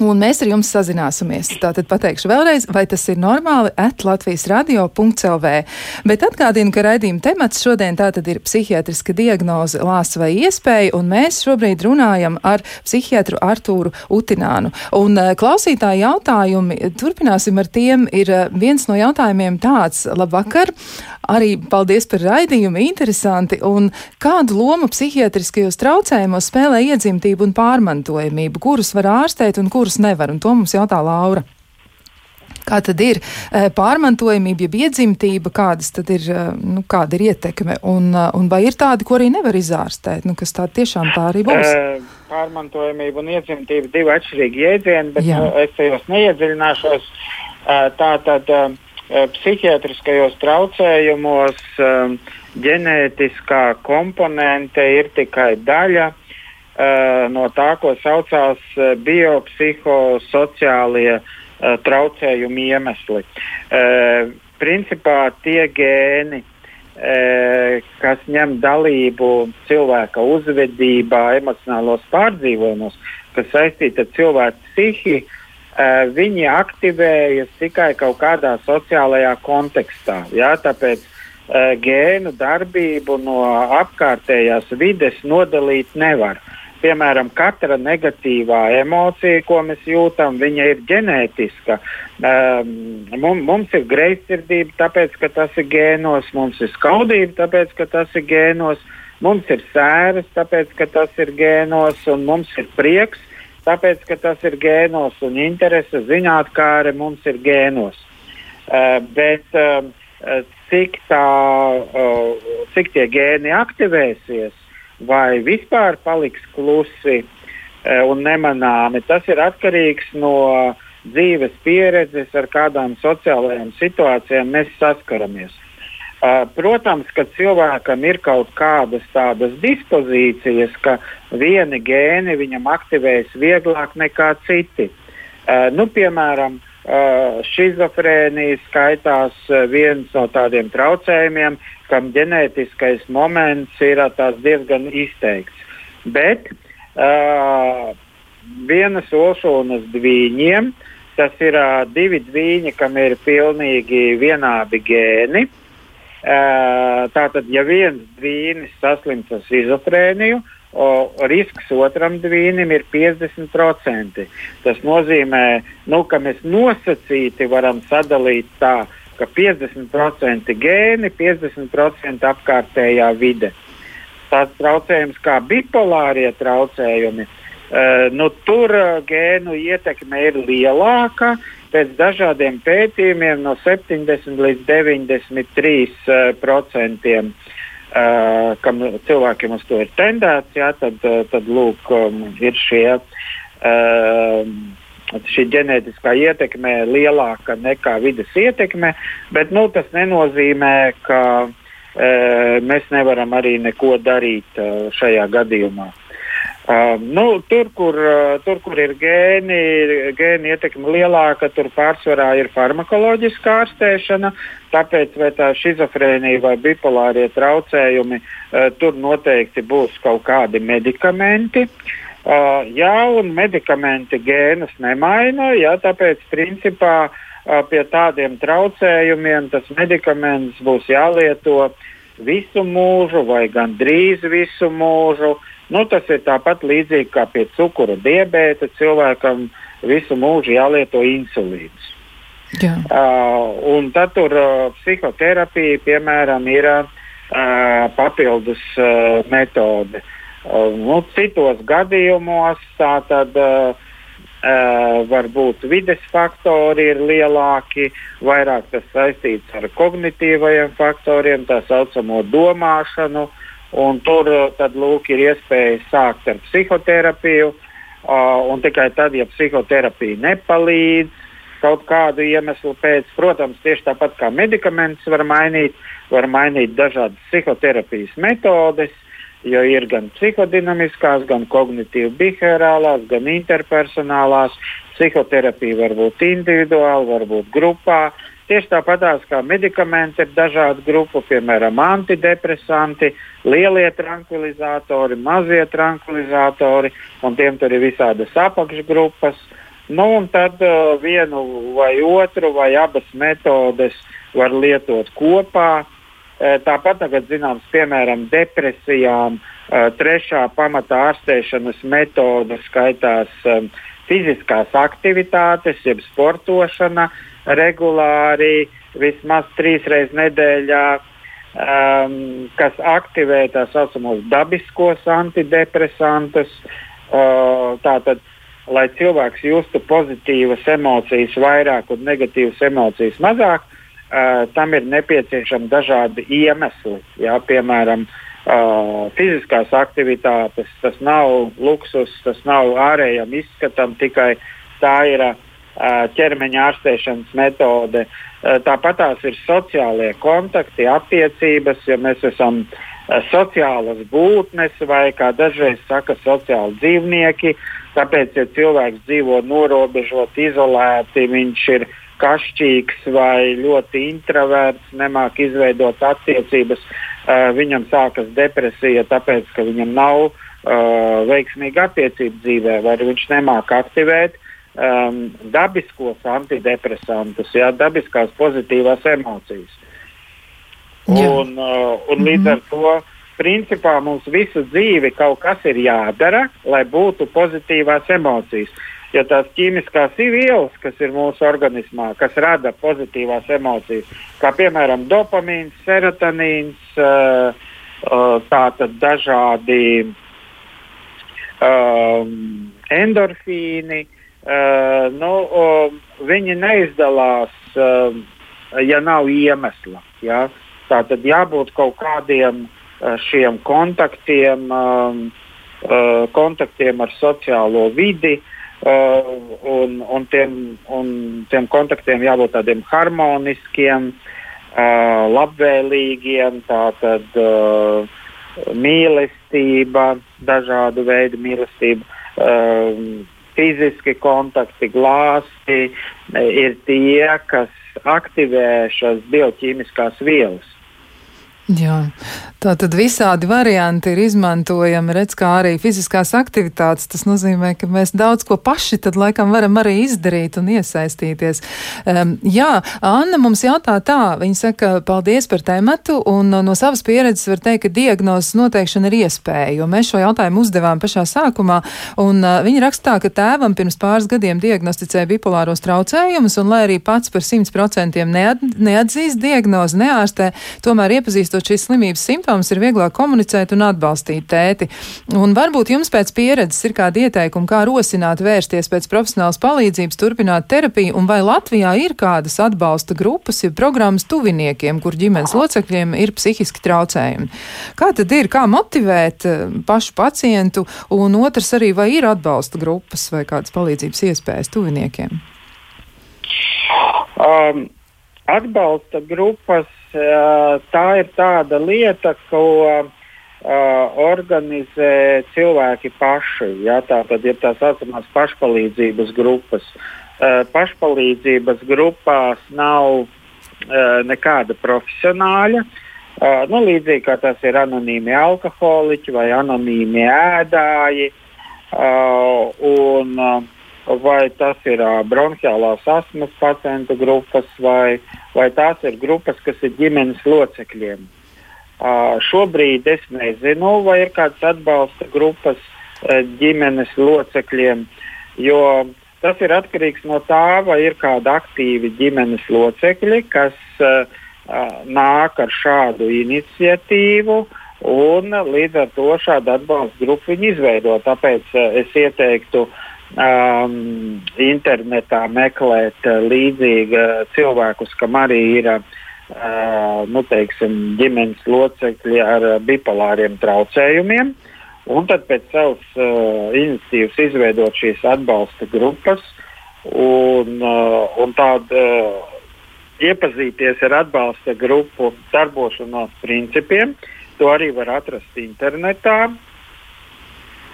Un mēs ar jums sazināsimies. Tātad pateikšu vēlreiz, vai tas ir normāli at Latvijas radio.clv. Bet atgādinu, ka raidījuma temats šodien tātad ir psihiatriska diagnoze, lāsts vai iespēja, un mēs šobrīd runājam ar psihiatru Artūru Utinānu. Un uh, klausītāji jautājumi, turpināsim ar tiem, ir uh, viens no jautājumiem tāds, labvakar, arī paldies par raidījumu, interesanti, un kādu lomu psihiatriskajos traucējumos spēlē iedzimtība un pārmantojamība, kurus var ārstēt un kurus kurus nevar, un to mums jautā Laura. Kā tad ir eh, pārmantojamība, jeb iedzimtība, kādas tad ir, eh, nu, kāda ir ietekme, un, eh, un vai ir tādi, ko arī nevar izārstēt, nu, kas tā tiešām tā arī būs? Pārmantojamība un iedzimtība divi atšķirīgi jēdzieni, bet Jā. es tajos neiedziļināšos. Tā tad psihiatriskajos traucējumos ģenētiskā komponente ir tikai daļa no tā, ko saucās biopsihosociālie traucējumi iemesli. Principā tie gēni, kas ņem dalību cilvēka uzvedībā, emocionālos pārdzīvojumos, kas saistīti ar cilvēku psihiju, viņi aktivējas tikai kaut kādā sociālajā kontekstā. Jā, tāpēc gēnu darbību no apkārtējās vides nodalīt nevar. Piemēram, katra negatīvā emocija, ko mēs jūtam, ir ģenētiska. Um, mums ir greizsirdība, tāpēc, ka tas ir gēnos, mums ir skaudība, tāpēc, ka tas ir gēnos, mums ir sēras, tāpēc, ka tas ir gēnos, un mums ir prieks, tāpēc, ka tas ir gēnos, un interese zinātnē mums ir gēnos. Uh, bet uh, cik, tā, uh, cik tie gēni aktivēsies, vai vispār paliks klusi uh, un nemanāmi, tas ir atkarīgs no dzīves pieredzes, ar kādām sociālajām situācijām mēs saskaramies. Uh, protams, ka cilvēkam ir kaut kādas tādas dispozīcijas, ka vieni gēni viņam aktivējas vieglāk nekā citi. Uh, nu, piemēram, šizofrēnija skaitās viens no tādiem traucējumiem, kam ģenētiskais moments ir diezgan izteikts. Bet uh, vienas olšūnas dviņiem, tas ir uh, divi dviņi, kam ir pilnīgi vienādi gēni. Tātad, ja viens dvīnis saslims ar schizofrēniju, risks otram dvīnim ir 50%. Tas nozīmē, nu, ka mēs nosacīti varam sadalīt tā, ka 50% gēni, 50% apkārtējā vide. Tāds traucējums kā bipolārie traucējumi, uh, nu, tur gēnu ietekme ir lielāka, uh, pēc dažādiem pētījumiem no 70 līdz 93 procentiem. Uh, kam cilvēkiem uz to ir tendēts, jā, tad, tad lūk, um, ir šie, uh, šī ģenētiskā ietekme lielāka nekā vidas ietekme, bet nu, tas nenozīmē, ka uh, mēs nevaram arī neko darīt uh, šajā gadījumā. Uh, nu, tur, kur, uh, tur, kur ir gēni, gēni ietekme lielāka, tur pārsvarā ir farmakoloģiska ārstēšana. Tāpēc tā schizofrēnija vai bipolārie traucējumi, uh, tur noteikti būs kaut kādi medikamenti. Uh, jā, un medikamenti gēnus nemaina, jā, tāpēc principā uh, pie tādiem traucējumiem tas medikaments būs jālieto visu mūžu vai gandrīz visu mūžu. Uh, Nu, tas ir tāpat līdzīgi kā pie cukura diabēta. Cilvēkam visu mūžu jālieto insulīns. Jā. Uh, un tad tur uh, psihoterapija, piemēram, ir uh, papildus uh, metode. Uh, nu, citos gadījumos tā tad uh, uh, varbūt vides faktori ir lielāki, vairāk tas saistīts ar kognitīvajiem faktoriem, tā saucamo domāšanu. Uh, tur eh, tad, lūk, ir iespēja sākt ar psihoterapiju. Uh, tikai tad, ja psihoterapija nepalīdz kaut kādu iemeslu pēc, protams, tieši tāpat kā medikamentus var mainīt, var mainīt dažādas psihoterapijas metodes, jo ir gan psihodinamiskās, gan kognitīvi-behaviorālās, gan interpersonālās. Psihoterapija var būt individuāli, var būt grupā. Tieši tāpatās kā medikamenti ir dažādu grupu, piemēram, antidepresanti, lielie tranquilizatori, mazie tranquilizatori, un tiem tur ir visādas apakšgrupas. Nu, un tad uh, vienu vai otru vai abas metodes var lietot kopā. Uh, tāpat tagad zināms, piemēram, depresijām trešā pamata ārstēšanas metode skaitās fiziskās aktivitātes, jeb sportošana, regulāri, vismaz trīs reizes nedēļā, um, kas aktivē tā saucamos dabiskos antidepresantus. Uh, tātad, lai cilvēks justu pozitīvas emocijas vairāk un negatīvas emocijas mazāk, uh, tam ir nepieciešami dažādi iemesli. Jā, piemēram, uh, fiziskās aktivitātes, tas nav luksus, tas nav ārējam izskatam, tikai tā ir uh, ķermeņa ārstēšanas metode. Tāpat tās ir sociālie kontakti, attiecības, ja mēs esam sociālas būtnes vai, kā dažreiz saka, sociāli dzīvnieki. Tāpēc, ja cilvēks dzīvo norobežot, izolēti, viņš ir kašķīgs vai ļoti introverts, nemāk izveidot attiecības, uh, viņam sākas depresija, tāpēc, ka viņam nav uh, veiksmīga attiecība dzīvē, vai viņš nemāk aktivēt um, dabiskos antidepresantus, jā, dabiskās pozitīvās emocijas. Jā. Un, uh, un līdz mm -hmm. ar to principā mums visu dzīvi kaut kas ir jādara, lai būtu pozitīvās emocijas. Jo tās ķīmiskās vielas, kas ir mūsu organismā, kas rada pozitīvās emocijas, kā piemēram dopamīns, serotonīns, uh, uh, tātad dažādi um, endorfīni, uh, nu, uh, viņi neizdalās, uh, ja nav iemesla. Ja? Tā tad jābūt kaut kādiem šiem kontaktiem, um, kontaktiem ar sociālo vidi. Uh, un, un, tiem, un tiem kontaktiem jābūt tādiem harmoniskiem, uh, labvēlīgiem, tātad uh, mīlestība, dažādu veidu mīlestība, fiziski kontakti, glāsti ir tie, kas aktivē šīs bioķīmiskās vielas. Jā, tā tad visādi varianti ir izmantojami, redz, kā arī fiziskās aktivitātes. Tas nozīmē, ka mēs daudz ko paši tad laikam varam arī izdarīt un iesaistīties. Um, jā, Anna mums jautā tā, viņa saka, paldies par tēmatu, un no savas pieredzes var teikt, ka diagnozes noteikšana ir iespēja, jo mēs šo jautājumu uzdevām pašā sākumā, un uh, viņa rakstā, ka tēvam pirms pāris gadiem diagnosticēja bipolāros traucējumus, un lai arī pats par 100% neat, neatzīst diagnozi, neārstē, tomēr iepazīstot izjūtot šīs slimības simptomus, ir vieglāk komunicēt un atbalstīt tēti. Un varbūt jums pēc pieredzes ir kādi ieteikumi, kā rosināt vērsties pēc profesionālas palīdzības, turpināt terapiju, un vai Latvijā ir kādas atbalsta grupas, ja programmas tuviniekiem, kur ģimenes locekļiem ir psihiski traucējumi. Kā tad ir, kā motivēt eh, pašu pacientu, un otrs arī, vai ir atbalsta grupas vai kādas palīdzības iespējas tuviniekiem? Um, atbalsta grupas tā ir tāda lieta, ko organizē cilvēki paši. Ja, tā tad ir tā saucamās pašpalīdzības grupas. Pašpalīdzības grupās nav nekāda profesionāļa. Nu, līdzīgi kā tas ir anonīmi alkoholiķi vai anonīmi ēdāji. Un, vai tas ir bronhiālās astmas pacientu grupas, vai, vai tās ir grupas, kas ir ģimenes locekļiem. Uh, šobrīd es nezinu, vai ir kādas atbalsta grupas uh, ģimenes locekļiem, jo tas ir atkarīgs no tā, vai ir kādi aktīvi ģimenes locekļi, kas uh, nāk ar šādu iniciatīvu. Un līdz ar to šādu atbalstu grupu viņi izveido. Tāpēc es ieteiktu uh, um, internetā meklēt uh, līdzīga cilvēkus, kam arī ir uh, nu, teiksim, ģimenes locekļi ar uh, bipolāriem traucējumiem. Un tad pēc savas uh, iniciatīvas izveidot šīs atbalsta grupas un, uh, un tādu uh, iepazīties ar atbalsta grupu darbošanās principiem. To arī var atrast internetā.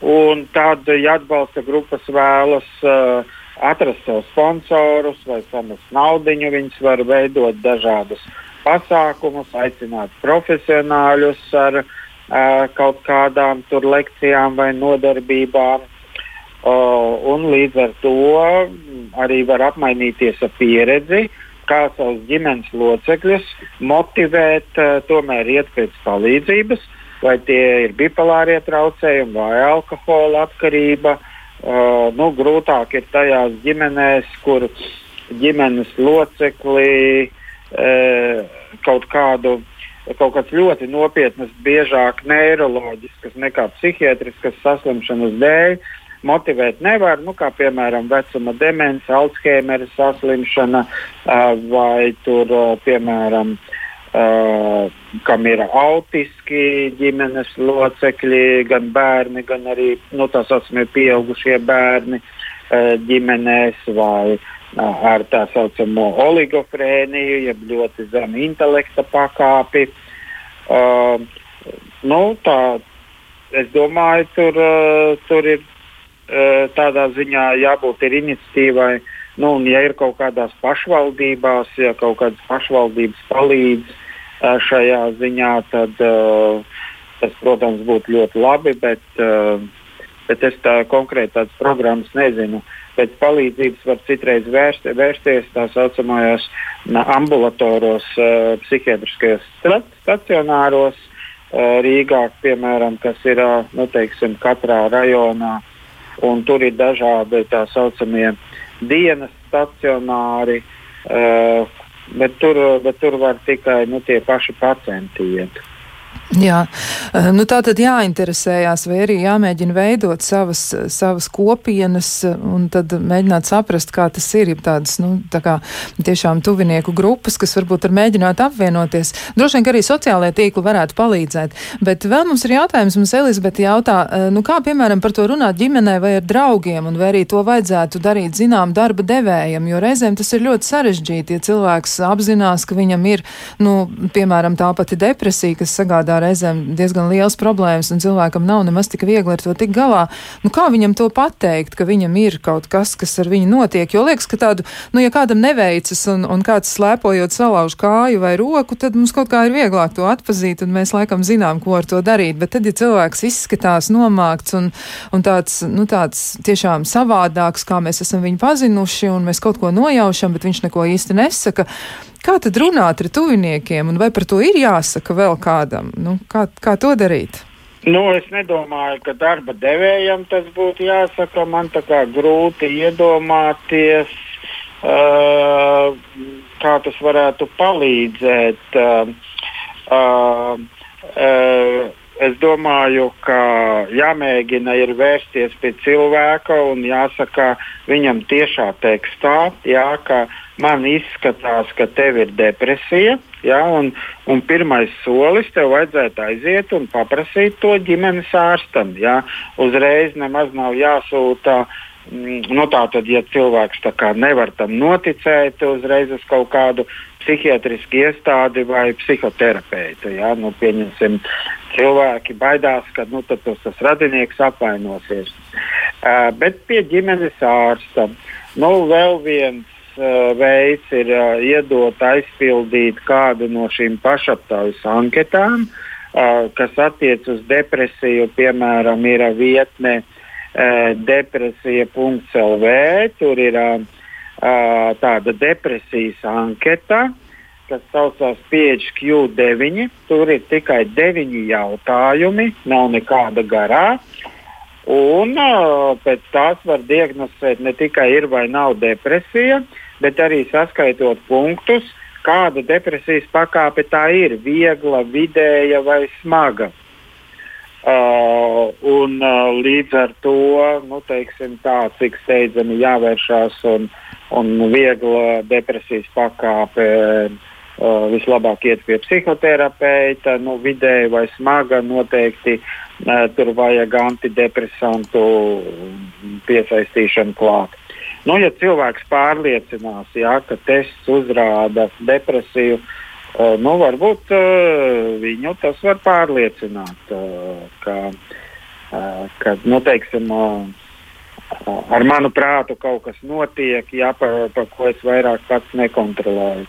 Un tad, ja atbalsta grupas vēlas uh, atrast sev sponsorus vai samest naudu, viņas var veidot dažādus pasākumus, aicināt profesionāļus ar uh, kaut kādām tur lekcijām vai nodarbībām. Uh, un līdz ar to arī var apmainīties ar pieredzi, kā savus ģimenes locekļus motivēt, uh, tomēr iet pēc palīdzības, vai tie ir bipolārie traucējumi vai alkohola atkarība. Uh, nu, grūtāk ir tajās ģimenēs, kur ģimenes locekli uh, kaut kādu kaut kāds ļoti nopietnas, biežāk neiroloģiskas nekā psihiatriskas saslimšanas dēļ motivēt nevar, nu, kā piemēram vecuma demence, Alzheimer saslimšana uh, vai tur, uh, piemēram, uh, Uh, kam ir autiski ģimenes locekļi, gan bērni, gan arī nu, tā saucamie pieaugušie bērni uh, ģimenēs vai uh, ar tā saucamo oligofrēniju, jeb ļoti zemu intelekta pakāpi. Nu, tā, es domāju, tur, tur ir tādā ziņā jābūt ir iniciatīvai. Nu, un, ja ir kaut kādās pašvaldībās, ja kaut kādas pašvaldības palīdz uh, šajā ziņā, tad uh, tas, protams, būtu ļoti labi. Bet, uh, bet es tā konkrēti tādas programmas nezinu. Pēc palīdzības var citreiz vērst, vērsties tā saucamajos ambulatoros psihiatriskajos stacionāros. Rīgā, piemēram, kas ir nu, teiksim, katrā rajonā, un tur ir dažādi tā saucamie dienas stacionāri, bet, tur, bet tur var tikai nu, tie paši pacienti iet. Jā, eh, nu tā tad jāinteresējās vai arī jāmēģina veidot savas, savas kopienas un tad mēģināt saprast, kā tas ir, ja tādas, nu, tā kā tiešām tuvinieku grupas, kas varbūt var mēģināt apvienoties. Droši vien, ka arī sociālajie tīkli varētu palīdzēt, bet vēl mums ir jautājums, mums Elizabete jautā, eh, nu kā piemēram par to runāt ģimenē vai ar draugiem, un vai arī to vajadzētu darīt zinām darba devējam, jo reizēm tas ir ļoti sarežģīti, ja cilvēks apzinās, ka viņam ir, nu, piemēram, tā pati depresija, kas sagādā reizēm diezgan liels problēmas, un cilvēkam nav nemaz tik viegli ar to tik galā. Nu, kā viņam to pateikt, ka viņam ir kaut kas, kas ar viņu notiek? Jo liekas, ka tādu, nu, ja kādam neveicas un, un kāds slēpojot salauž kāju vai roku, tad mums kaut kā ir vieglāk to atpazīt, un mēs laikam zinām, ko ar to darīt. Bet tad, ja cilvēks izskatās nomākts un, un tāds, nu, tāds tiešām savādāks, kā mēs esam viņu pazinuši, un mēs kaut ko nojaušam, bet viņš neko īsti nesaka, Kā tad runāt ar tuviniekiem, un vai par to ir jāsaka vēl kādam? Nu, kā, kā to darīt? Nu, es nedomāju, ka darba devējam tas būtu jāsaka. Man tā kā grūti iedomāties, uh, kā tas varētu palīdzēt. Uh, uh, uh, es domāju, ka jāmēģina ir vērsties pie cilvēka un jāsaka viņam tiešā tekstā, jā, ka man izskatās, ka tev ir depresija. Ja, un, un pirmais solis tev vajadzētu aiziet un paprasīt to ģimenes ārstam. Ja. Uzreiz nemaz nav jāsūta uh, nu, tā tad, ja cilvēks nevar tam noticēt, uzreiz uz kaut kādu psihiatrisku iestādi vai psihoterapeitu. Ja? Nu, pieņemsim, cilvēki baidās, ka nu, tas, tas radinieks apvainosies. Uh, bet pie ģimenes ārsta nu, vēl viens uh, veids ir uh, iedot aizpildīt kādu no šīm pašaptaujas anketām, uh, kas attiec uz depresiju, piemēram, ir vietne uh, depresija.lv. Tur ir tāda depresijas anketa, kas saucās PHQ9. Tur ir tikai deviņi jautājumi, nav nekāda garā. Un pēc tās var diagnosticēt ne tikai ir vai nav depresija, bet arī saskaitot punktus, kāda depresijas pakāpe tā ir - viegla, vidēja vai smaga. Uh, un uh, līdz ar to, nu, teiksim, tā, cik steidzami jāvēršās un, un viegla depresijas pakāpe uh, vislabāk iet pie psihoterapeita, nu, vidēji vai smaga noteikti uh, tur vajag antidepresantu piesaistīšanu klāt. Nu, ja cilvēks pārliecinās, jā, ka tests uzrāda depresiju, uh, nu, varbūt uh, viņu tas var pārliecināt, uh, ka, ka nu, teiksim, ar manu prātu kaut kas notiek, ja par, par ko es vairāk pats nekontrolēju.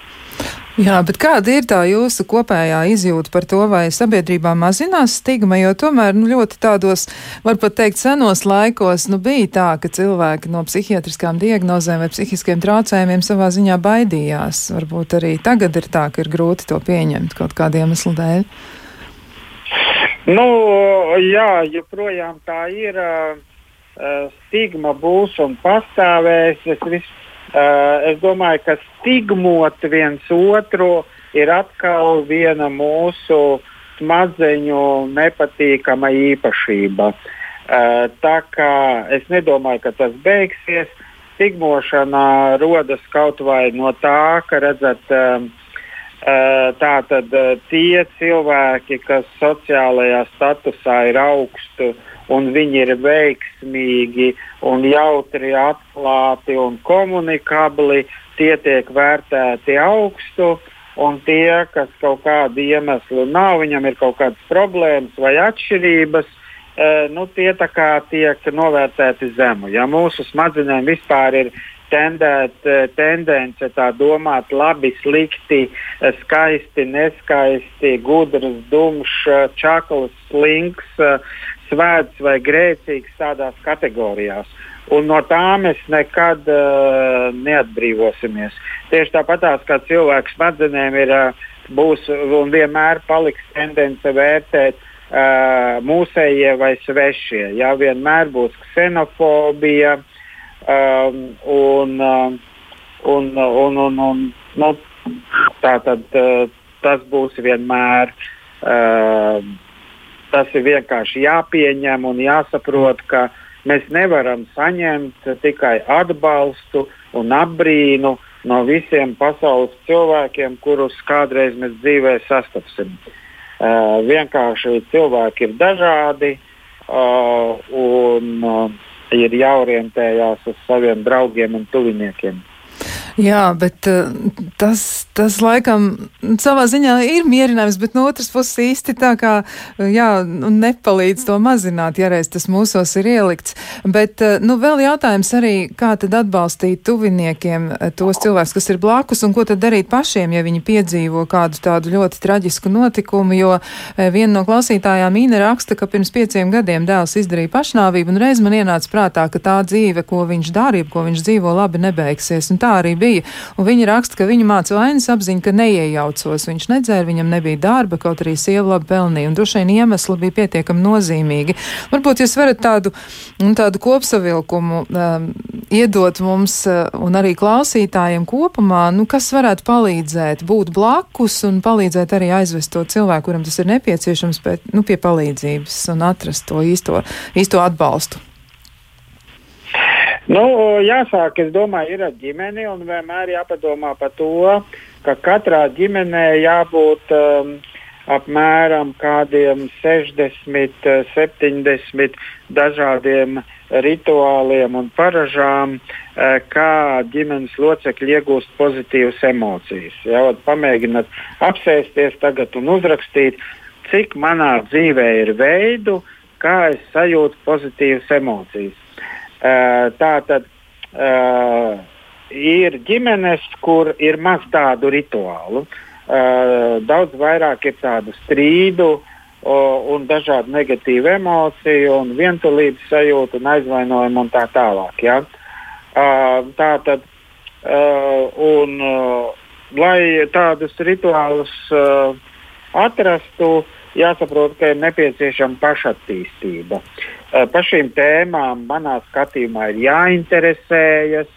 Jā, bet kāda ir tā jūsu kopējā izjūta par to, vai sabiedrībā mazinās stigma, jo tomēr nu, ļoti tādos, var pat teikt, senos laikos nu, bija tā, ka cilvēki no psihiatriskām diagnozēm vai psihiskiem traucējumiem savā ziņā baidījās. Varbūt arī tagad ir tā, ka ir grūti to pieņemt kaut kādiem iemeslu dēļ. Nu, jā, joprojām tā ir. Uh, stigma būs un pastāvēs. Es visu es domāju, ka stigmot viens otru ir atkal viena mūsu smadzeņu nepatīkama īpašība. Uh, tā kā es nedomāju, ka tas beigsies, stigmošana rodas kaut vai no tā, ka redzat, uh, tā tad tie cilvēki, kas sociālajā statusā ir augstu, uh, un viņi ir veiksmīgi un jautri, atklāti un komunikabli, tie tiek vērtēti augstu. un tie, kas kaut kādu iemeslu nav, viņam ir kaut kādas problēmas vai atšķirības, uh, nu, tie tiek novērtēti zemu. Ja mūsu smadzenēm vispār ir tendēt, eh, tendence tā domāt labi, slikti, eh, skaisti, neskaisti, gudrs, dumšs, eh, čakls, slinks, svēts vai grēcīgs tādās kategorijās. Un no tā mēs nekad uh, neatbrīvosimies. Tieši tāpat kā cilvēks smadzenēm ir uh, būs un vienmēr paliks tendence vērtēt uh, mūsējie vai svešie. Jā, vienmēr būs ksenofobija, uh, Um, un, um, un, un, un, un, nu, tā tad uh, tas būs vienmēr. Uh, tas ir vienkārši jāpieņem un jāsaprot, ka mēs nevaram saņemt tikai atbalstu un apbrīnu no visiem pasaules cilvēkiem, kurus kādreiz mēs dzīvē sastapsim. Uh, vienkārši cilvēki ir dažādi uh, un uh, ir jāorientējās uz saviem draugiem un tuviniekiem. Jā, bet uh, tas, tas laikam savā ziņā ir mierinājums, bet no otras puses īsti tā kā, jā, nu, nepalīdz to mazināt, ja reiz tas mūsos ir ielikts. Bet, uh, nu, vēl jautājums arī, kā tad atbalstīt tuviniekiem tos cilvēkus, kas ir blakus, un ko tad darīt pašiem, ja viņi piedzīvo kādu tādu ļoti traģisku notikumu, jo viena no klausītājām Īna raksta, ka pirms pieciem gadiem dēls izdarīja pašnāvību, un reiz man ienāca prātā, ka tā dzīve, ko viņš darīja, ko viņš dzīvo, labi nebeigsies, un tā arī bija bija. Un viņa raksta, ka viņa māca vainas apziņu, ka neiejaucos. Viņš nedzēra, viņam nebija darba, kaut arī sieva labi pelnīja. Un droši vien iemesli bija pietiekami nozīmīgi. Varbūt jūs varat tādu, tādu kopsavilkumu um, iedot mums uh, un arī klausītājiem kopumā, nu, kas varētu palīdzēt būt blakus un palīdzēt arī aizvest to cilvēku, kuram tas ir nepieciešams, bet, nu, pie palīdzības un atrast to īsto, īsto atbalstu. Nu, jāsāk, es domāju, ir ar ģimeni un vienmēr jāpadomā par to, ka katrā ģimenē jābūt um, apmēram kādiem 60, 70 dažādiem rituāliem un paražām, uh, kā ģimenes locekļi iegūst pozitīvas emocijas. Ja, pamēģināt apsēsties tagad un uzrakstīt, cik manā dzīvē ir veidu, kā es sajūtu pozitīvas emocijas Eh, tā tad uh, ir ģimenes, kur ir maz tādu rituālu. Uh, daudz vairāk ir tādu strīdu un dažādu negatīvu emociju, un vientulības sajūtu un aizvainojumu un tā tālāk. Ja? Tā tad, un, lai tādus rituālus atrastu, jāsaprot, ka ir nepieciešama pašattīstība. Uh, Eh, par šīm tēmām manā skatījumā ir jāinteresējas.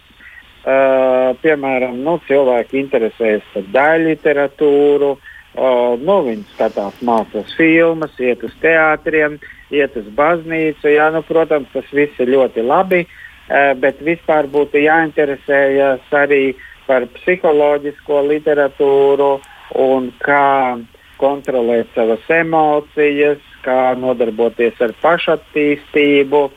Uh, piemēram, nu, cilvēki interesējas par daļu literatūru, uh, nu, viņi skatās mākslas filmas, iet uz teātriem, iet uz baznīcu. Jā, nu, protams, tas viss ir ļoti labi, uh, bet vispār būtu jāinteresējas arī par psiholoģisko literatūru un kā kontrolēt savas emocijas, kā nodarboties ar pašattīstību uh,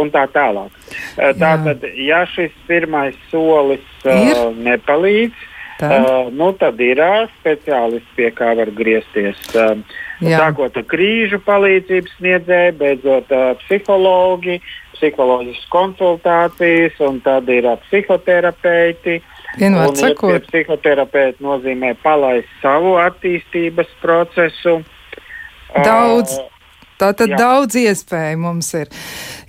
un tā tālāk. Uh, tātad, ja šis pirmais solis uh, ir? nepalīdz, Uh, nu, tad ir uh, speciālisti, pie kā var griezties. Uh, sākot ar krīžu palīdzības sniedzēju, beidzot uh, psihologi, psiholoģiskas konsultācijas, un tad ir uh, psihoterapeiti. Vienmēr sakot, psihoterapeiti nozīmē palaist savu attīstības procesu. Daudz. Tā tad Jā. daudz iespēju mums ir.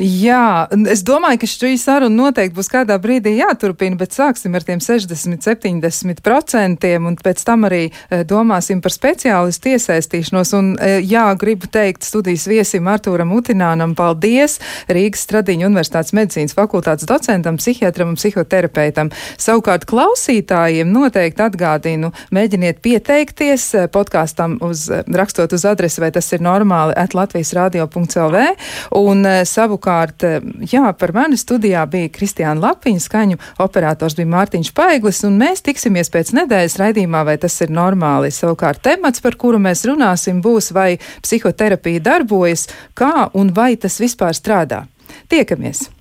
Jā, es domāju, ka šī saruna noteikti būs kādā brīdī jāturpina, bet sāksim ar tiem 60-70% un pēc tam arī eh, domāsim par speciālistu iesaistīšanos. Un eh, jā, gribu teikt studijas viesim Artūram Utinānam paldies Rīgas Stradiņu Universitātes medicīnas fakultātes docentam, psihiatram un psihoterapeitam. Savukārt klausītājiem noteikti atgādinu, mēģiniet pieteikties eh, podkāstam uz, rakstot uz adresi, vai tas ir normāli, at Latvijas radio.lv un savu Savukārt, eh, jā, par mani studijā bija Kristiāna Lapiņa, skaņu operators bija Mārtiņš Paiglis, un mēs tiksimies pēc nedēļas raidījumā, vai tas ir normāli. Savukārt, temats, par kuru mēs runāsim, būs, vai psihoterapija darbojas, kā un vai tas vispār strādā. Tiekamies!